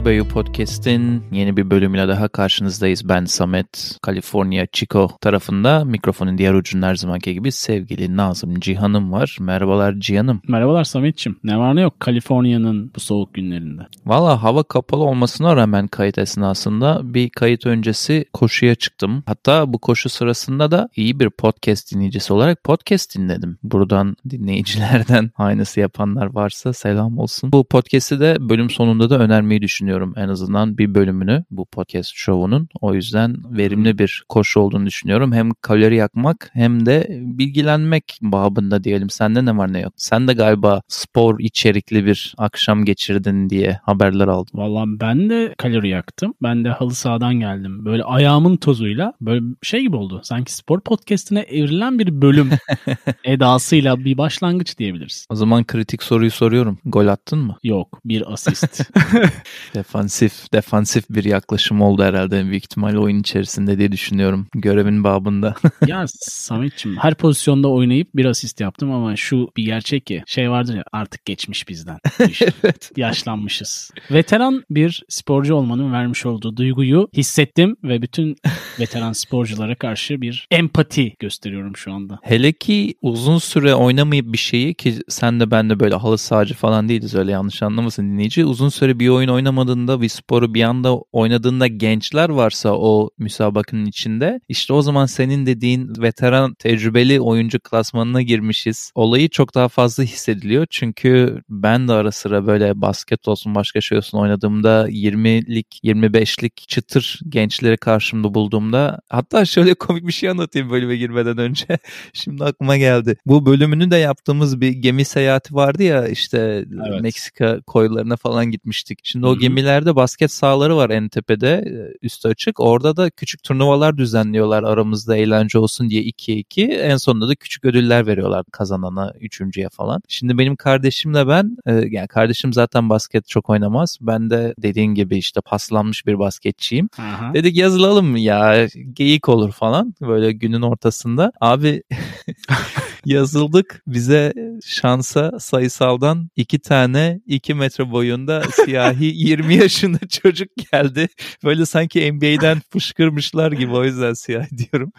KBU Podcast'in yeni bir bölümüyle daha karşınızdayız. Ben Samet, Kaliforniya Chico tarafında. Mikrofonun diğer ucunda her zamanki gibi sevgili Nazım Cihan'ım var. Merhabalar Cihan'ım. Merhabalar Samet'ciğim. Ne var ne yok Kaliforniya'nın bu soğuk günlerinde. Valla hava kapalı olmasına rağmen kayıt esnasında bir kayıt öncesi koşuya çıktım. Hatta bu koşu sırasında da iyi bir podcast dinleyicisi olarak podcast dinledim. Buradan dinleyicilerden aynısı yapanlar varsa selam olsun. Bu podcast'i de bölüm sonunda da önermeyi düşünüyorum en azından bir bölümünü bu podcast şovunun. O yüzden verimli bir koşu olduğunu düşünüyorum. Hem kalori yakmak hem de bilgilenmek babında diyelim. Sende ne var ne yok? Sen de galiba spor içerikli bir akşam geçirdin diye haberler aldım. Vallahi ben de kalori yaktım. Ben de halı sahadan geldim. Böyle ayağımın tozuyla böyle şey gibi oldu. Sanki spor podcastine evrilen bir bölüm edasıyla bir başlangıç diyebiliriz. O zaman kritik soruyu soruyorum. Gol attın mı? Yok bir asist. defansif, defansif bir yaklaşım oldu herhalde büyük ihtimalle oyun içerisinde diye düşünüyorum. Görevin babında. ya Samet'ciğim her pozisyonda oynayıp bir asist yaptım ama şu bir gerçek ki şey vardır ya artık geçmiş bizden. İşte, evet. Yaşlanmışız. Veteran bir sporcu olmanın vermiş olduğu duyguyu hissettim ve bütün veteran sporculara karşı bir empati gösteriyorum şu anda. Hele ki uzun süre oynamayıp bir şeyi ki sen de ben de böyle halı sahacı falan değiliz öyle yanlış anlamasın dinleyici. Uzun süre bir oyun oynamadığında bir sporu bir anda oynadığında gençler varsa o müsabakanın içinde işte o zaman senin dediğin veteran tecrübeli oyuncu klasmanına girmişiz. Olayı çok daha fazla hissediliyor. Çünkü ben de ara sıra böyle basket olsun başka şey olsun oynadığımda 20'lik 25'lik çıtır gençleri karşımda bulduğumda hatta şöyle komik bir şey anlatayım bölüme girmeden önce. Şimdi aklıma geldi. Bu bölümünü de yaptığımız bir gemi seyahati vardı ya işte evet. Meksika koylarına falan gitmiştik. Şimdi o gemilerde basket sahaları var en tepede üstü açık. Orada da küçük turnuvalar düzenliyorlar aramızda eğlence olsun diye 2'ye 2. En sonunda da küçük ödüller veriyorlar kazanana, üçüncüye falan. Şimdi benim kardeşimle ben yani kardeşim zaten basket çok oynamaz. Ben de dediğin gibi işte paslanmış bir basketçiyim. Aha. Dedik yazılalım ya geyik olur falan böyle günün ortasında. Abi yazıldık. Bize şansa sayısaldan iki tane iki metre boyunda siyahi 20 yaşında çocuk geldi. Böyle sanki NBA'den fışkırmışlar gibi o yüzden siyahi diyorum.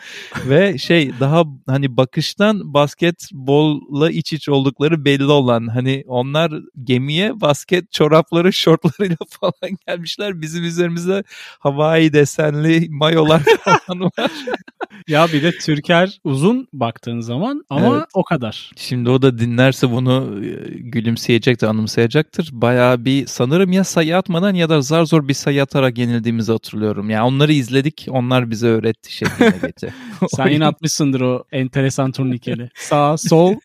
Ve şey daha hani bakıştan basketbolla iç iç oldukları belli olan hani onlar gemiye basket çorapları şortlarıyla falan gelmişler. Bizim üzerimize Hawaii desenli mayolar falan var. ya bir de Türker uzun baktığın zaman ama evet. o kadar. Şimdi o da dinlerse bunu e, gülümseyecektir, anımsayacaktır. Bayağı bir sanırım ya sayı atmadan ya da zar zor bir sayı atarak yenildiğimizi hatırlıyorum. Yani onları izledik, onlar bize öğretti şeklinde geçe. Sen yine atmışsındır o enteresan turnikeli. Sağ, sol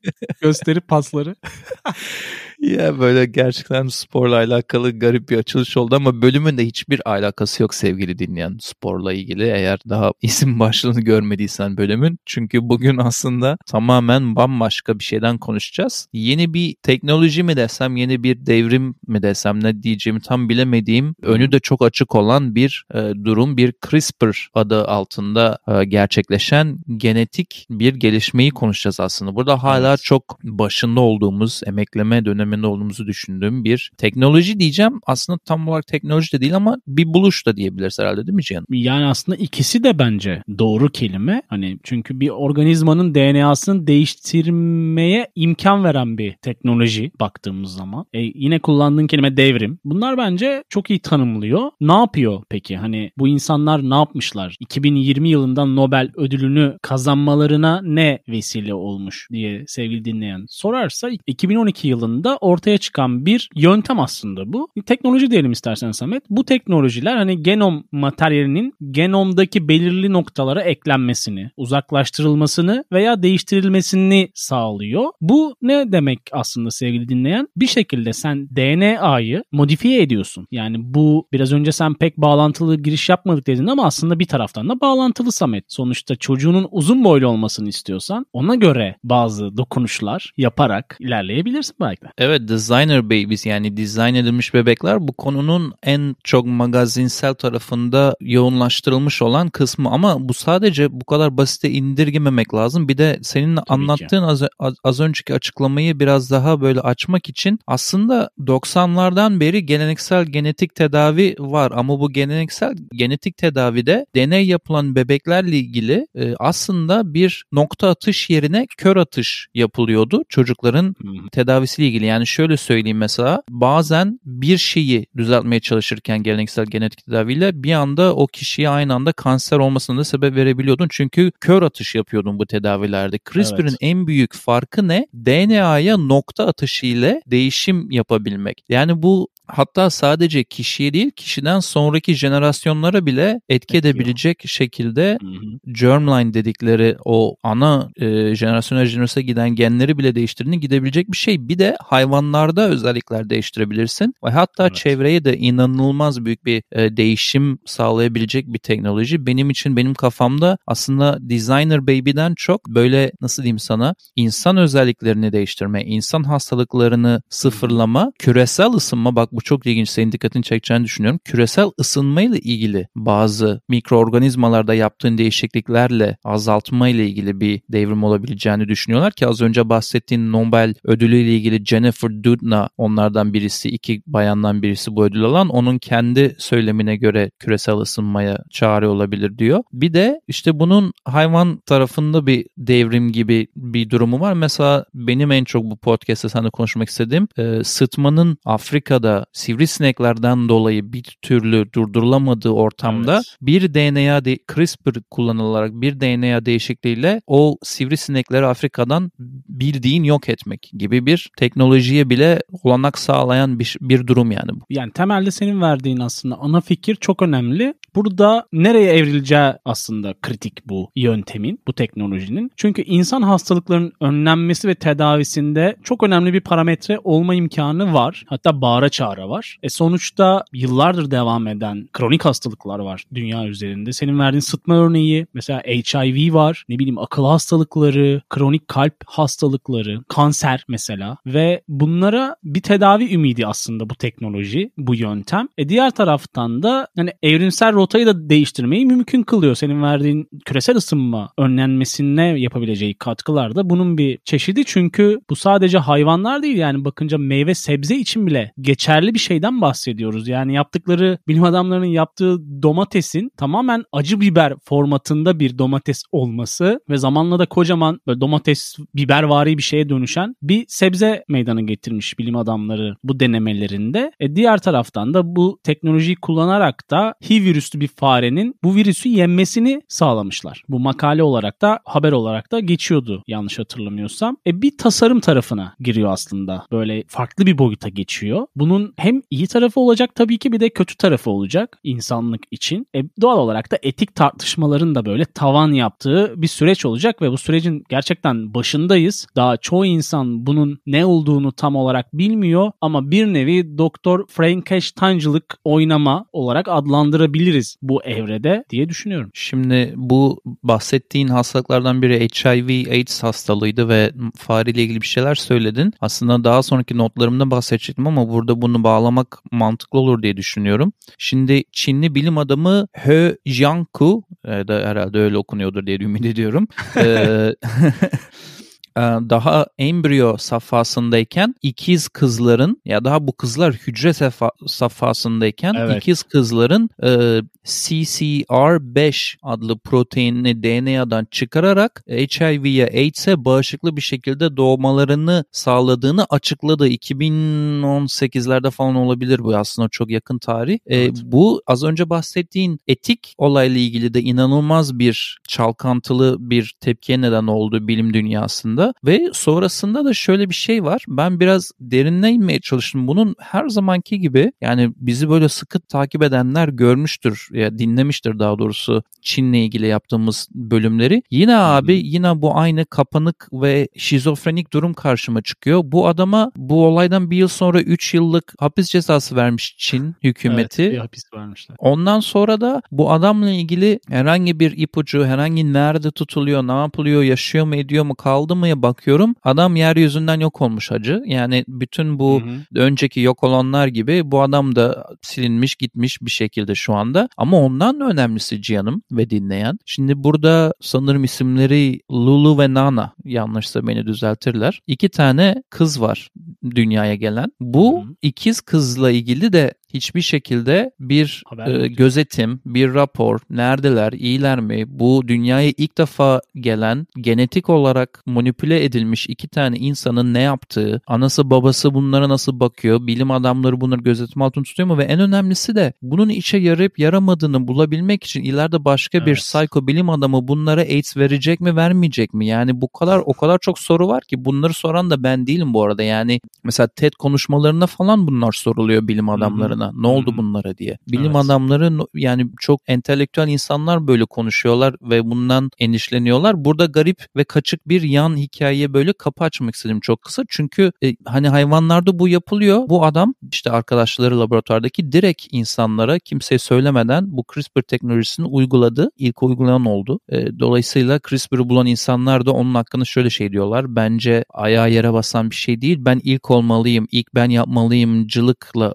gösterip pasları. ya böyle gerçekten sporla alakalı garip bir açılış oldu ama bölümün de hiçbir alakası yok sevgili dinleyen sporla ilgili. Eğer daha isim başlığını görmediysen bölümün. Çünkü bugün aslında tamamen bambaşka bir şeyden konuşacağız. Yeni bir teknoloji mi desem, yeni bir devrim mi desem ne diyeceğimi tam bilemediğim, önü de çok açık olan bir e, durum, bir CRISPR adı altında e, gerçekleşen genetik bir gelişmeyi konuşacağız aslında. Burada hala çok başında olduğumuz, emekleme döneminde olduğumuzu düşündüğüm bir teknoloji diyeceğim. Aslında tam olarak teknoloji de değil ama bir buluş da diyebiliriz herhalde değil mi Cihan? Yani aslında ikisi de bence doğru kelime. Hani çünkü bir organizmanın DNA'sını değiştirmeye imkan veren bir teknoloji baktığımız zaman. E, yine kullandığın kelime devrim. Bunlar bence çok iyi tanımlıyor. Ne yapıyor peki? Hani bu insanlar ne yapmışlar? 2020 yılında Nobel ödülünü kazanmalarına ne vesile olmuş diye sevgili dinleyen sorarsa 2012 yılında ortaya çıkan bir yöntem aslında bu. Teknoloji diyelim istersen Samet. Bu teknolojiler hani genom materyalinin genomdaki belirli noktalara eklenmesini, uzaklaştırılmasını veya değiştirilmesini sağlıyor. Bu ne demek aslında sevgili dinleyen? Bir şekilde sen DNA'yı modifiye ediyorsun. Yani bu biraz önce sen pek bağlantılı giriş yapmadık dedin ama aslında bir taraftan da bağlantılı Samet. Sonuçta çocuğunun uzun boylu olmasını istiyorsan ona göre bazı dokunuşlar yaparak ilerleyebilirsin belki de. Evet designer babies yani dizayn edilmiş bebekler bu konunun en çok magazinsel tarafında yoğunlaştırılmış olan kısmı ama bu sadece bu kadar basite indirgememek lazım. Bir de senin Tabii anlattığın az, az, az önceki açıklamayı biraz daha böyle açmak için aslında 90'lardan beri geleneksel genetik tedavi var ama bu geleneksel genetik tedavide deney yapılan bebeklerle ilgili e, aslında bir nokta atış yerine kör atış yapılıyordu çocukların hmm. tedavisiyle ilgili. Yani şöyle söyleyeyim mesela bazen bir şeyi düzeltmeye çalışırken geleneksel genetik tedaviyle bir anda o kişiye aynı anda kanser olmasına da sebep verebiliyordun. Çünkü kör atış yapıyordun bu tedavilerde. CRISPR'ın evet. en büyük farkı ne? DNA'ya nokta atışı ile değişim yapabilmek. Yani bu hatta sadece kişiye değil kişiden sonraki jenerasyonlara bile etki Etkiyor. edebilecek şekilde hı hı. germline dedikleri o ana e, jenerasyona jenerasyona giden genleri bile değiştirdiğini gidebilecek bir şey. Bir de hayvanlarda özellikler değiştirebilirsin ve hatta evet. çevreye de inanılmaz büyük bir e, değişim sağlayabilecek bir teknoloji. Benim için benim kafamda aslında designer baby'den çok böyle nasıl diyeyim sana insan özelliklerini değiştirme, insan hastalıklarını sıfırlama, küresel ısınma bak bu çok ilginç senin dikkatini çekeceğini düşünüyorum. Küresel ısınmayla ilgili bazı mikroorganizmalarda yaptığın değişikliklerle azaltma ile ilgili bir devrim olabileceğini düşünüyorlar ki az önce bahsettiğin Nobel ödülü ile ilgili Jennifer Doudna onlardan birisi, iki bayandan birisi bu ödül alan onun kendi söylemine göre küresel ısınmaya çare olabilir diyor. Bir de işte bunun hayvan tarafında bir devrim gibi bir durumu var. Mesela benim en çok bu podcast'te seninle konuşmak istediğim e, sıtmanın Afrika'da sivrisineklerden dolayı bir türlü durdurulamadığı ortamda evet. bir DNA de CRISPR kullanılarak bir DNA değişikliğiyle o sivrisinekleri Afrika'dan bildiğin yok etmek gibi bir teknolojiye bile olanak sağlayan bir, bir durum yani bu. Yani temelde senin verdiğin aslında ana fikir çok önemli. Burada nereye evrileceği aslında kritik bu yöntemin, bu teknolojinin. Çünkü insan hastalıklarının önlenmesi ve tedavisinde çok önemli bir parametre olma imkanı var. Hatta bağıra çağrı var. E sonuçta yıllardır devam eden kronik hastalıklar var dünya üzerinde. Senin verdiğin sıtma örneği mesela HIV var, ne bileyim akıl hastalıkları, kronik kalp hastalıkları, kanser mesela ve bunlara bir tedavi ümidi aslında bu teknoloji, bu yöntem. E diğer taraftan da hani evrimsel rotayı da değiştirmeyi mümkün kılıyor. Senin verdiğin küresel ısınma önlenmesine yapabileceği katkılar da bunun bir çeşidi. Çünkü bu sadece hayvanlar değil yani bakınca meyve sebze için bile geçerli bir şeyden bahsediyoruz. Yani yaptıkları bilim adamlarının yaptığı domatesin tamamen acı biber formatında bir domates olması ve zamanla da kocaman böyle domates bibervari bir şeye dönüşen bir sebze meydana getirmiş bilim adamları bu denemelerinde. E diğer taraftan da bu teknolojiyi kullanarak da HIV virüslü bir farenin bu virüsü yenmesini sağlamışlar. Bu makale olarak da haber olarak da geçiyordu yanlış hatırlamıyorsam. E bir tasarım tarafına giriyor aslında. Böyle farklı bir boyuta geçiyor. Bunun hem iyi tarafı olacak tabii ki bir de kötü tarafı olacak insanlık için. E doğal olarak da etik tartışmaların da böyle tavan yaptığı bir süreç olacak ve bu sürecin gerçekten başındayız. Daha çoğu insan bunun ne olduğunu tam olarak bilmiyor ama bir nevi Doktor Frankenstein'cılık oynama olarak adlandırabiliriz bu evrede diye düşünüyorum. Şimdi bu bahsettiğin hastalıklardan biri HIV AIDS hastalığıydı ve fareyle ilgili bir şeyler söyledin. Aslında daha sonraki notlarımda bahsedecektim ama burada bunu bağlamak mantıklı olur diye düşünüyorum. Şimdi Çinli bilim adamı He Jiankui e, da herhalde öyle okunuyordur diye ümit ediyorum. E, daha embriyo safhasındayken ikiz kızların ya daha bu kızlar hücre safa, safhasındayken evet. ikiz kızların e, CCR5 adlı proteinini DNA'dan çıkararak HIV'ye AIDS'e bağışıklı bir şekilde doğmalarını sağladığını açıkladı. 2018'lerde falan olabilir bu aslında çok yakın tarih. E, evet. E, bu az önce bahsettiğin etik olayla ilgili de inanılmaz bir çalkantılı bir tepkiye neden oldu bilim dünyasında ve sonrasında da şöyle bir şey var. Ben biraz derinine inmeye çalıştım. Bunun her zamanki gibi yani bizi böyle sıkı takip edenler görmüştür ya dinlemiştir daha doğrusu Çin'le ilgili yaptığımız bölümleri. Yine abi yine bu aynı kapanık ve şizofrenik durum karşıma çıkıyor. Bu adama bu olaydan bir yıl sonra 3 yıllık hapis cezası vermiş Çin hükümeti. Evet, bir hapis vermişler. Ondan sonra da bu adamla ilgili herhangi bir ipucu, herhangi nerede tutuluyor, ne yapılıyor, yaşıyor mu, ediyor mu, kaldı mı Bakıyorum. Adam yeryüzünden yok olmuş hacı. Yani bütün bu hı hı. önceki yok olanlar gibi bu adam da silinmiş gitmiş bir şekilde şu anda. Ama ondan da önemlisi Cihan'ım ve dinleyen. Şimdi burada sanırım isimleri Lulu ve Nana yanlışsa beni düzeltirler. İki tane kız var dünyaya gelen. Bu Hı-hı. ikiz kızla ilgili de hiçbir şekilde bir e, gözetim, bir rapor, neredeler, iyiler mi? Bu dünyaya ilk defa gelen genetik olarak manipüle edilmiş iki tane insanın ne yaptığı, anası babası bunlara nasıl bakıyor, bilim adamları bunları gözetim altında tutuyor mu ve en önemlisi de bunun işe yarayıp yaramadığını bulabilmek için ileride başka evet. bir psycho bilim adamı bunlara AIDS verecek mi vermeyecek mi? Yani bu kadar o kadar çok soru var ki bunları soran da ben değilim bu arada. Yani mesela TED konuşmalarında falan bunlar soruluyor bilim adamlarına. Hı-hı. Ne oldu bunlara diye. Bilim evet. adamları yani çok entelektüel insanlar böyle konuşuyorlar ve bundan endişleniyorlar. Burada garip ve kaçık bir yan hikayeye böyle kapı açmak istedim çok kısa. Çünkü e, hani hayvanlarda bu yapılıyor. Bu adam işte arkadaşları laboratuvardaki direkt insanlara kimseye söylemeden bu CRISPR teknolojisini uyguladı. İlk uygulayan oldu. E, dolayısıyla CRISPR'ı bulan insanlar da onun hakkında şöyle şey diyorlar. Bence ayağa yere basan bir şey değil. Ben ilk olmalıyım, ilk ben yapmalıyım cılıkla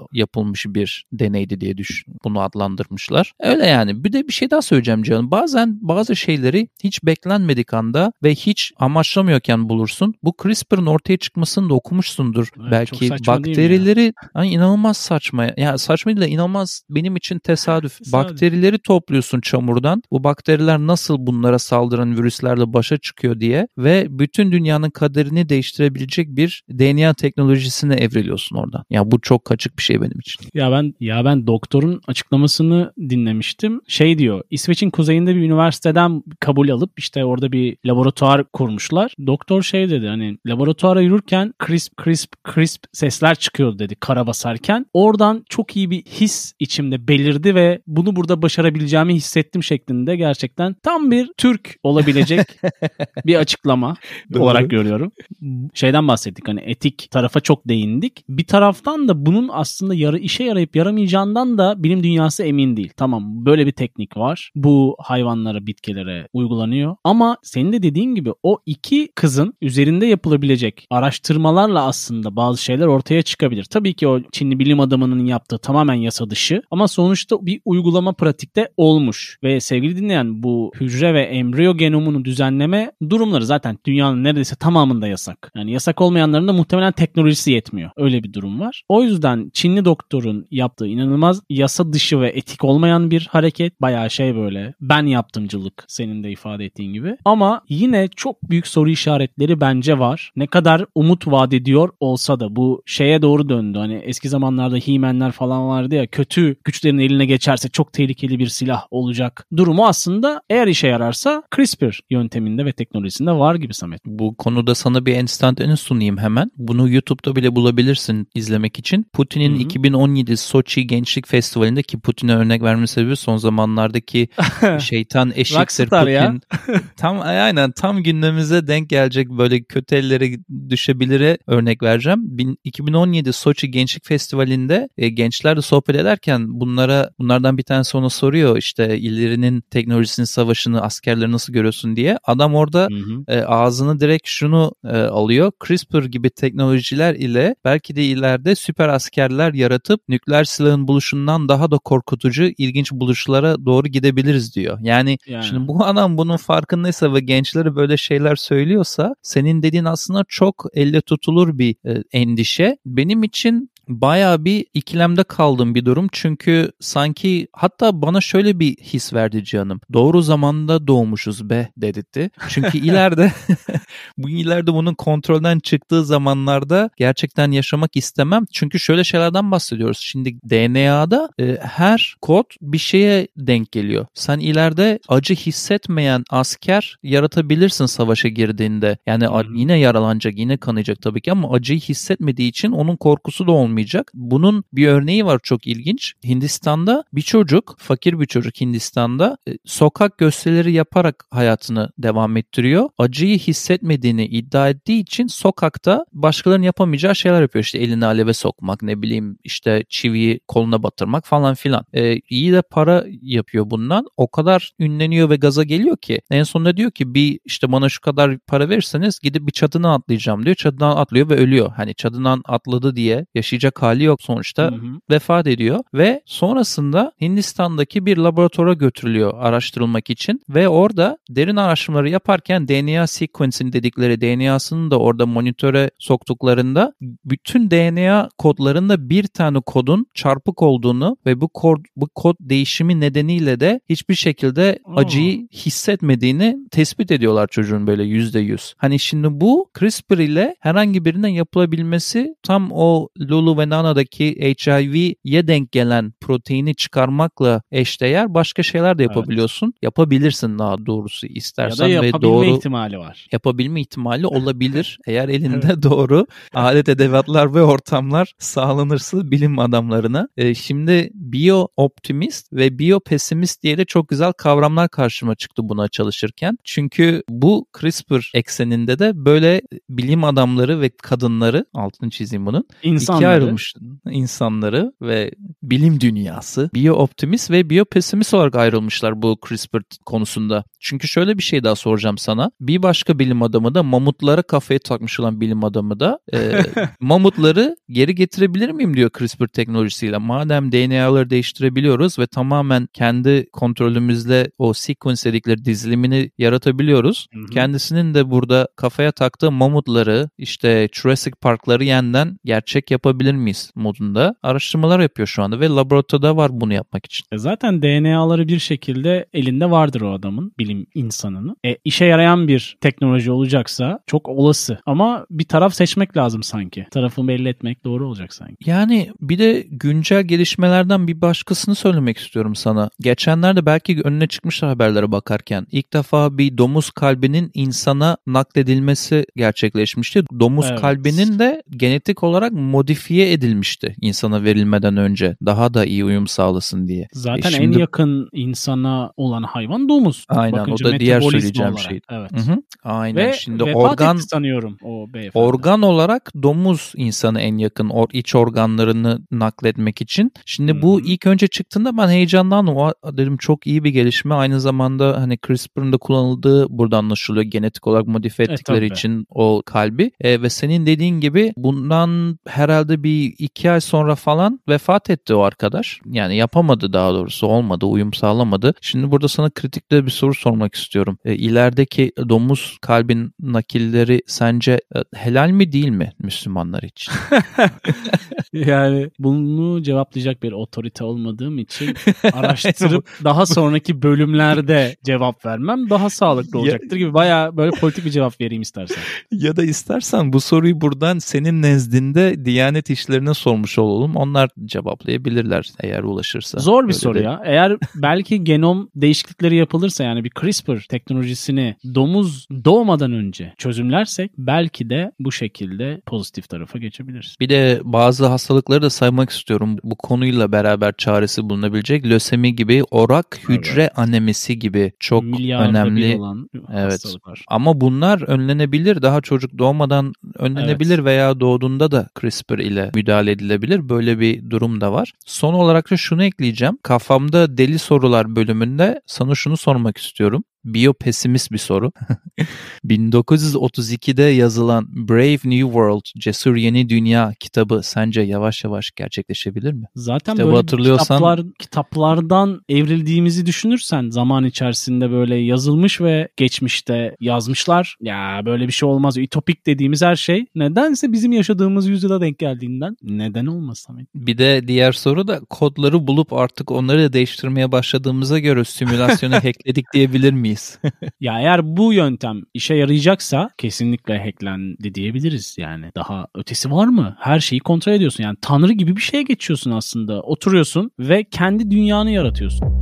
bir deneydi diye düş bunu adlandırmışlar. Öyle yani. Bir de bir şey daha söyleyeceğim canım. Bazen bazı şeyleri hiç beklenmedik anda ve hiç amaçlamıyorken bulursun. Bu CRISPR'ın ortaya çıkmasını da okumuşsundur. Evet, Belki bakterileri hani inanılmaz saçma. Ya yani saçma değil de inanılmaz benim için tesadüf. tesadüf. Bakterileri topluyorsun çamurdan. Bu bakteriler nasıl bunlara saldıran virüslerle başa çıkıyor diye ve bütün dünyanın kaderini değiştirebilecek bir DNA teknolojisine evriliyorsun oradan. Ya bu çok kaçık bir şey benim için. Ya ben ya ben doktorun açıklamasını dinlemiştim. Şey diyor İsveç'in kuzeyinde bir üniversiteden kabul alıp işte orada bir laboratuvar kurmuşlar. Doktor şey dedi hani laboratuvara yürürken crisp crisp crisp sesler çıkıyordu dedi kara basarken. Oradan çok iyi bir his içimde belirdi ve bunu burada başarabileceğimi hissettim şeklinde gerçekten tam bir Türk olabilecek bir açıklama olarak görüyorum. Şeyden bahsettik hani etik tarafa çok değindik. Bir taraftan da bunun aslında yarı işe yarayıp yaramayacağından da bilim dünyası emin değil. Tamam böyle bir teknik var. Bu hayvanlara, bitkilere uygulanıyor. Ama senin de dediğin gibi o iki kızın üzerinde yapılabilecek araştırmalarla aslında bazı şeyler ortaya çıkabilir. Tabii ki o Çinli bilim adamının yaptığı tamamen yasa dışı ama sonuçta bir uygulama pratikte olmuş. Ve sevgili dinleyen bu hücre ve embriyo genomunu düzenleme durumları zaten dünyanın neredeyse tamamında yasak. Yani yasak olmayanların da muhtemelen teknolojisi yetmiyor. Öyle bir durum var. O yüzden Çinli doktorun yaptığı inanılmaz yasa dışı ve etik olmayan bir hareket. Bayağı şey böyle ben yaptımcılık senin de ifade ettiğin gibi. Ama yine çok büyük soru işaretleri bence var. Ne kadar umut vaat ediyor olsa da bu şeye doğru döndü. Hani eski zamanlarda He-Man'ler falan vardı ya kötü güçlerin eline geçerse çok tehlikeli bir silah olacak durumu aslında eğer işe yararsa CRISPR yönteminde ve teknolojisinde var gibi Samet. Bu konuda sana bir enstantane sunayım hemen. Bunu YouTube'da bile bulabilirsin izlemek için. Putin'in 2017 Soçi Gençlik Festivali'nde ki Putin'e örnek verme sebebi son zamanlardaki şeytan eşiktir Putin. tam aynen tam gündemimize denk gelecek böyle kötü ellere düşebilire örnek vereceğim. 2017 Soçi Gençlik Festivali'nde e, gençlerle sohbet ederken bunlara bunlardan bir tanesi ona soruyor işte illerinin teknolojisinin savaşını askerleri nasıl görüyorsun diye. Adam orada hı hı. E, ağzını direkt şunu e, alıyor. CRISPR gibi teknolojiler ile belki de ileride süper askerler yaratıp nükleer silahın buluşundan daha da korkutucu ilginç buluşlara doğru gidebiliriz diyor. Yani, yani. şimdi bu adam bunun farkındaysa ve gençlere böyle şeyler söylüyorsa senin dediğin aslında çok elle tutulur bir e, endişe. Benim için baya bir ikilemde kaldığım bir durum. Çünkü sanki hatta bana şöyle bir his verdi canım. Doğru zamanda doğmuşuz be dedirtti. Çünkü ileride bu ileride bunun kontrolden çıktığı zamanlarda gerçekten yaşamak istemem. Çünkü şöyle şeylerden bahsediyoruz. Şimdi DNA'da e, her kod bir şeye denk geliyor. Sen ileride acı hissetmeyen asker yaratabilirsin savaşa girdiğinde. Yani yine yaralanacak, yine kanayacak tabii ki ama acıyı hissetmediği için onun korkusu da olmayacak yapamayacak. Bunun bir örneği var çok ilginç. Hindistan'da bir çocuk, fakir bir çocuk Hindistan'da e, sokak gösterileri yaparak hayatını devam ettiriyor. Acıyı hissetmediğini iddia ettiği için sokakta başkalarının yapamayacağı şeyler yapıyor. İşte elini aleve sokmak, ne bileyim işte çiviyi koluna batırmak falan filan. E, iyi de para yapıyor bundan. O kadar ünleniyor ve gaza geliyor ki en sonunda diyor ki bir işte bana şu kadar para verirseniz gidip bir çadına atlayacağım diyor. Çadından atlıyor ve ölüyor. Hani çadından atladı diye yaşayacak hali yok sonuçta. Hı hı. Vefat ediyor ve sonrasında Hindistan'daki bir laboratuvara götürülüyor araştırılmak için ve orada derin araştırmaları yaparken DNA sequencing dedikleri DNA'sını da orada monitöre soktuklarında bütün DNA kodlarında bir tane kodun çarpık olduğunu ve bu kod bu kod değişimi nedeniyle de hiçbir şekilde acıyı hissetmediğini tespit ediyorlar çocuğun böyle yüzde yüz. Hani şimdi bu CRISPR ile herhangi birinden yapılabilmesi tam o Lulu ve Nana'daki HIV'ye denk gelen proteini çıkarmakla eşdeğer başka şeyler de yapabiliyorsun. Evet. Yapabilirsin daha doğrusu istersen ya da ve doğru ihtimali var. Yapabilme ihtimali olabilir. Eğer elinde evet. doğru alet edevatlar ve ortamlar sağlanırsa bilim adamlarına. Ee, şimdi bio optimist ve bio pesimist diye de çok güzel kavramlar karşıma çıktı buna çalışırken. Çünkü bu CRISPR ekseninde de böyle bilim adamları ve kadınları altını çizeyim bunun. İnsanları. İkiye ayrılmış insanları ve bilim dünyası bio optimist ve bio pesimist olarak ayrılmışlar bu CRISPR konusunda. Çünkü şöyle bir şey daha soracağım sana. Bir başka bilim adamı da mamutlara kafayı takmış olan bilim adamı da e, mamutları geri getirebilir miyim diyor CRISPR teknolojisiyle. Madem DNA'ları değiştirebiliyoruz ve tamamen kendi kontrolümüzle o sequence dedikleri dizilimini yaratabiliyoruz. Hı hı. Kendisinin de burada kafaya taktığı mamutları işte Jurassic Park'ları yeniden gerçek yapabilir miyiz modunda araştırmalar yapıyor şu anda ve laboratuvarda var bunu yapmak için. E zaten DNA'ları bir şekilde elinde vardır o adamın bilim insanının. E, işe yarayan bir teknoloji olacaksa çok olası ama bir taraf seçmek lazım sanki. Tarafını belli etmek doğru olacak sanki. Yani bir de güncel gelişmelerden bir başkasını söylemek istiyorum sana. Geçenlerde belki önüne çıkmış haberlere bakarken ilk defa bir domuz kalbinin insana nakledilmesi gerçekleşmişti. Domuz evet. kalbinin de genetik olarak modifiye edilmişti insana verilmeden önce. Daha da iyi uyum sağlasın diye. Zaten e şimdi... en yakın insana olan hayvan domuz. Aynen Bakınca o da diğer söyleyeceğim olarak. şey. Evet. Hı hı. Aynen. Ve şimdi organ sanıyorum o beyefendi. Organ olarak domuz insanı en yakın or, iç organlarını nakletmek için. Şimdi hmm. bu ilk önce çıktığında ben heyecanlandım. O dedim çok iyi bir gelişme. Aynı zamanda hani CRISPR'ın da kullanıldığı burada anlaşılıyor. Genetik olarak modifiye ettikleri e, için o kalbi. E, ve senin dediğin gibi bundan herhalde bir iki ay sonra falan vefat etti o arkadaş. Yani yapamadı daha doğrusu olmadı. Uyum sağlamadı. Şimdi burada sana kritikte bir soru sormak istiyorum. E, ilerideki domuz kalbin nakilleri sence e, helal mi değil mi Müslümanlar için? yani bunu cevaplayacak bir otorite olmadığım için araştırıp daha sonraki bölümlerde cevap vermem daha sağlıklı olacaktır gibi baya böyle politik bir cevap vereyim istersen. Ya da istersen bu soruyu buradan senin nezdinde Diyanet işlerine sormuş olalım. Onlar cevaplayabilirler eğer ulaşırsa. Zor bir soru de. ya. Eğer belki genom değişiklikleri yapılırsa yani bir CRISPR teknolojisini domuz doğmadan önce çözümlersek belki de bu şekilde pozitif tarafa geçebiliriz. Bir de bazı hastalıkları da saymak istiyorum. Bu konuyla beraber çaresi bulunabilecek lösemi gibi orak hücre evet. anemisi gibi çok Milyarda önemli evet. hastalıklar. Ama bunlar önlenebilir. Daha çocuk doğmadan önlenebilir evet. veya doğduğunda da CRISPR ile müdahale edilebilir. Böyle bir durum da var. Son olarak da şunu ekleyeceğim. Kafamda deli sorular bölümünde sana şunu sormak istiyorum biyopesimist bir soru. 1932'de yazılan Brave New World, Cesur Yeni Dünya kitabı sence yavaş yavaş gerçekleşebilir mi? Zaten Kitabı böyle hatırlıyorsan... kitaplar, kitaplardan evrildiğimizi düşünürsen zaman içerisinde böyle yazılmış ve geçmişte yazmışlar. Ya böyle bir şey olmaz. Ütopik dediğimiz her şey nedense bizim yaşadığımız yüzyıla denk geldiğinden neden olmasın? Bir de diğer soru da kodları bulup artık onları da değiştirmeye başladığımıza göre simülasyonu hackledik diyebilir miyiz? Miyiz? ya eğer bu yöntem işe yarayacaksa kesinlikle hacklendi diyebiliriz yani. Daha ötesi var mı? Her şeyi kontrol ediyorsun. Yani tanrı gibi bir şeye geçiyorsun aslında. Oturuyorsun ve kendi dünyanı yaratıyorsun.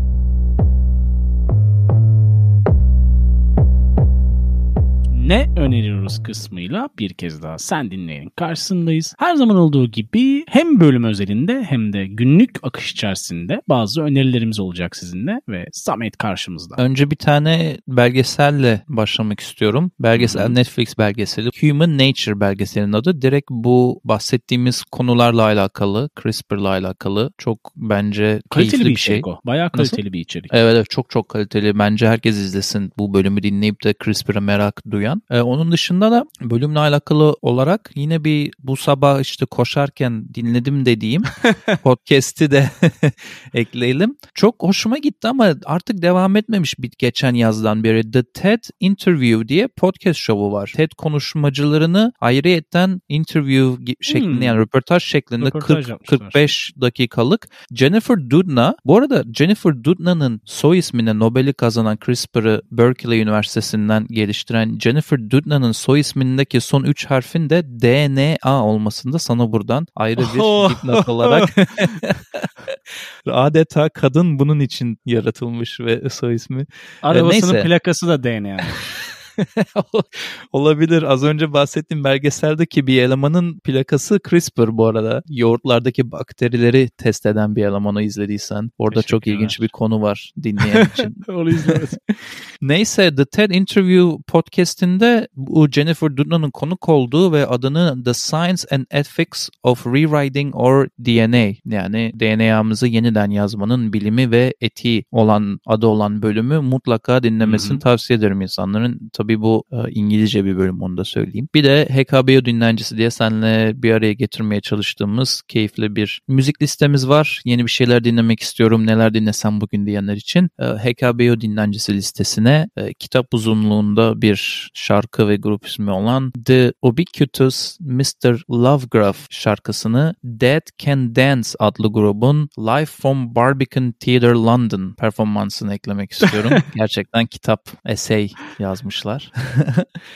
Ne öneriyoruz kısmıyla bir kez daha sen dinleyenin karşısındayız. Her zaman olduğu gibi hem bölüm özelinde hem de günlük akış içerisinde bazı önerilerimiz olacak sizinle ve Samet karşımızda. Önce bir tane belgeselle başlamak istiyorum. Belgesel Hı hı. Netflix belgeseli. Human Nature belgeselinin adı. Direkt bu bahsettiğimiz konularla alakalı, CRISPR'la alakalı çok bence Kaliteli keyifli bir bir şey. o. Bayağı Nasıl? kaliteli bir içerik. Evet, evet çok çok kaliteli. Bence herkes izlesin bu bölümü dinleyip de CRISPR'a merak duyan. Ee, onun dışında da bölümle alakalı olarak yine bir bu sabah işte koşarken dinledim dediğim podcast'i de ekleyelim. Çok hoşuma gitti ama artık devam etmemiş bir geçen yazdan beri. The TED Interview diye podcast şovu var. TED konuşmacılarını ayrıyetten interview gi- şeklinde Hmm. yani röportaj şeklinde Röportaj 40 yapmışlar. 45 dakikalık Jennifer Doudna. Bu arada Jennifer Doudna'nın soy ismine Nobel'i kazanan CRISPR'ı Berkeley Üniversitesi'nden geliştiren Jennifer Doudna'nın soy ismindeki son 3 harfin de DNA olmasında sana buradan ayrı bir dipnot olarak adeta kadın bunun için yaratılmış ve soy ismi Arabasının neyse. plakası da DNA. Olabilir. Az önce bahsettiğim belgeseldeki bir elemanın plakası CRISPR bu arada. Yoğurtlardaki bakterileri test eden bir elemanı izlediysen. Orada çok ilginç bir konu var dinleyen için. Onu izlemedim. Neyse The TED Interview podcastinde bu Jennifer Doudna'nın konuk olduğu ve adını The Science and Ethics of Rewriting or DNA yani DNA'mızı yeniden yazmanın bilimi ve etiği olan adı olan bölümü mutlaka dinlemesini Hı hı. tavsiye ederim insanların. Tabii bu e, İngilizce bir bölüm onu da söyleyeyim. Bir de HKBO dinlencisi diye seninle bir araya getirmeye çalıştığımız keyifli bir müzik listemiz var. Yeni bir şeyler dinlemek istiyorum. Neler dinlesem bugün diyenler için e, HKBO dinlencisi listesine e, kitap uzunluğunda bir şarkı ve grup ismi olan The Ubiquitous Mr. Lovegraph şarkısını Dead Can Dance adlı grubun Live from Barbican Theatre London performansını eklemek istiyorum. Gerçekten kitap, essay yazmışlar.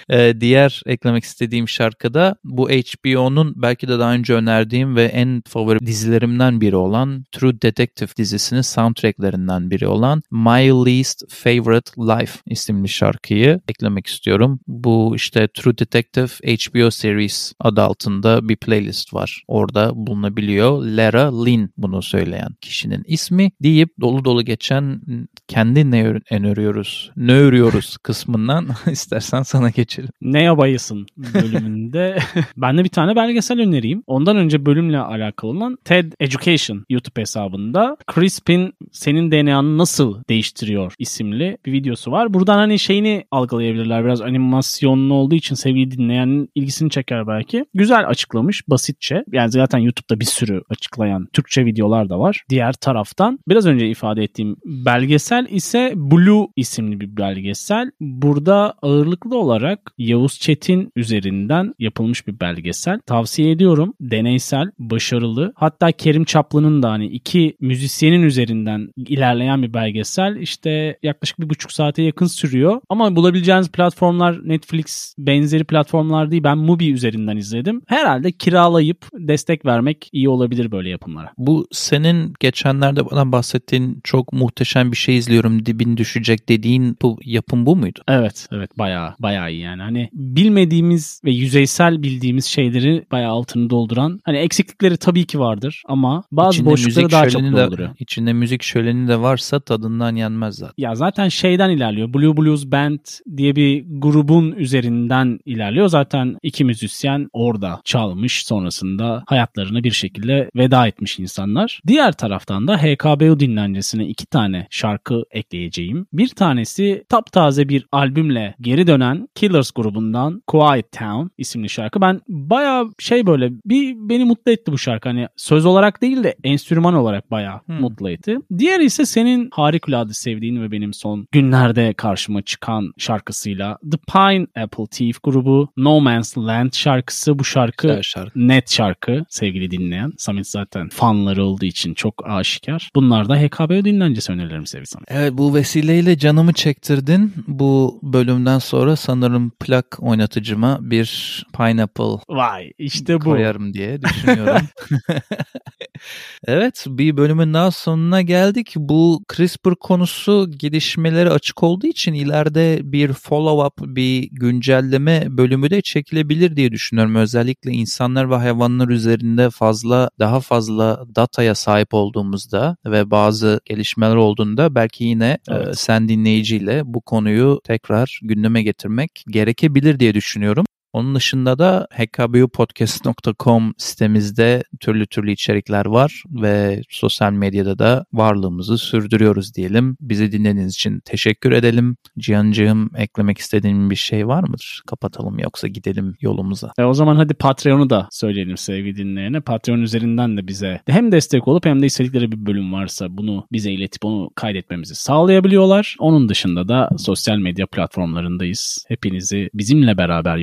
Ee, diğer eklemek istediğim şarkıda bu HBO'nun belki de daha önce önerdiğim ve en favori dizilerimden biri olan True Detective dizisinin soundtracklerinden biri olan My Least Favorite Life isimli şarkıyı eklemek istiyorum. Bu işte True Detective HBO series adı altında bir playlist var. Orada bulunabiliyor. Lara Lynn bunu söyleyen kişinin ismi deyip dolu dolu geçen kendi ne, en örüyoruz, ne örüyoruz kısmından istersen sana geçelim. Ne yabayısın bölümünde. ben de bir tane belgesel önereyim. Ondan önce bölümle alakalı olan TED Education YouTube hesabında CRISP'in senin DNA'nı nasıl değiştiriyor isimli bir videosu var. Buradan hani şeyini algılayabilirler. Biraz animasyonlu olduğu için sevgili dinleyenin ilgisini çeker belki. Güzel açıklamış basitçe. Yani zaten YouTube'da bir sürü açıklayan Türkçe videolar da var. Diğer taraftan biraz önce ifade ettiğim belgesel ise Blue isimli bir belgesel. Burada ağırlıklı olarak Yavuz Çetin üzerinden yapılmış bir belgesel. Tavsiye ediyorum. Deneysel, başarılı. Hatta Kerim Çaplı'nın da hani iki müzisyenin üzerinden ilerleyen bir belgesel. İşte yaklaşık bir buçuk saate yakın sürüyor. Ama bulabileceğiniz platformlar Netflix benzeri platformlar değil. Ben Mubi üzerinden izledim. Herhalde kiralayıp destek vermek iyi olabilir böyle yapımlara. Bu senin geçenlerde bana bahsettiğin çok muhteşem bir şey izliyorum dibin düşecek dediğin bu yapım bu muydu? Evet, evet bayağı bayağı iyi yani. Hani bilmediğimiz ve yüzeysel bildiğimiz şeyleri bayağı altını dolduran. Hani eksiklikleri tabii ki vardır ama bazı İçinde boşlukları daha çok şöleni de, dolduruyor. içinde müzik şöleni de varsa tadından yenmez zaten. Ya zaten şeyden ilerliyor. Blue Blues Band diye bir grubun üzerinden ilerliyor. Zaten iki müzisyen orada çalmış sonrasında hayatlarına bir şekilde veda etmiş insanlar. Diğer taraftan da HKBU dinlencesine iki tane şarkı ekleyeceğim. Bir tanesi taptaze bir albümle geri dönen Killers grubundan Quiet Town isimli şarkı. Ben bayağı şey böyle bir beni mutlu etti bu şarkı. Hani söz olarak değil de enstrüman olarak bayağı Hmm. mutlu etti. Diğeri ise senin harikulade sevdiğin ve benim son günlerde karşıma çıkan şarkısıyla The Pine Apple Thief grubu No Man's Land şarkısı. Bu şarkı Güzel şarkı. net şarkı sevgili dinleyen. Samet zaten fanları olduğu için çok aşikar. Bunlar da HKBO dinlencesi önerilerim sevgili Samet. Evet bu vesileyle canımı çektirdin. Bu bölümden sonra sanırım plak oynatıcıma bir pineapple Vay işte bu. koyarım diye düşünüyorum. evet bir bölümün daha sonuna geldik. Bu CRISPR konusu gelişmeleri açık olduğu için ileride bir follow-up, bir güncelleme bölümü de çekilebilir diye düşünüyorum. Özellikle insanlar ve hayvanlar üzerinde fazla daha fazla dataya sahip olduğumuzda ve bazı gelişmeler olduğunda belki yine evet. e, sen dinleyiciyle bu konuyu tekrar gündeme getirmek gerekebilir diye düşünüyorum. Onun dışında da hkbupodcast.com sitemizde türlü türlü içerikler var ve sosyal medyada da varlığımızı sürdürüyoruz diyelim. Bizi dinlediğiniz için teşekkür edelim. Cihancığım eklemek istediğin bir şey var mıdır? Kapatalım yoksa gidelim yolumuza. E o zaman hadi Patreon'u da söyleyelim sevgili dinleyene. Patreon üzerinden de bize hem destek olup hem de istedikleri bir bölüm varsa bunu bize iletip onu kaydetmemizi sağlayabiliyorlar. Onun dışında da sosyal medya platformlarındayız. Hepinizi bizimle beraber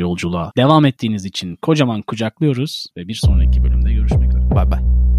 devam ettiğiniz için kocaman kucaklıyoruz ve bir sonraki bölümde görüşmek üzere. Bay bay.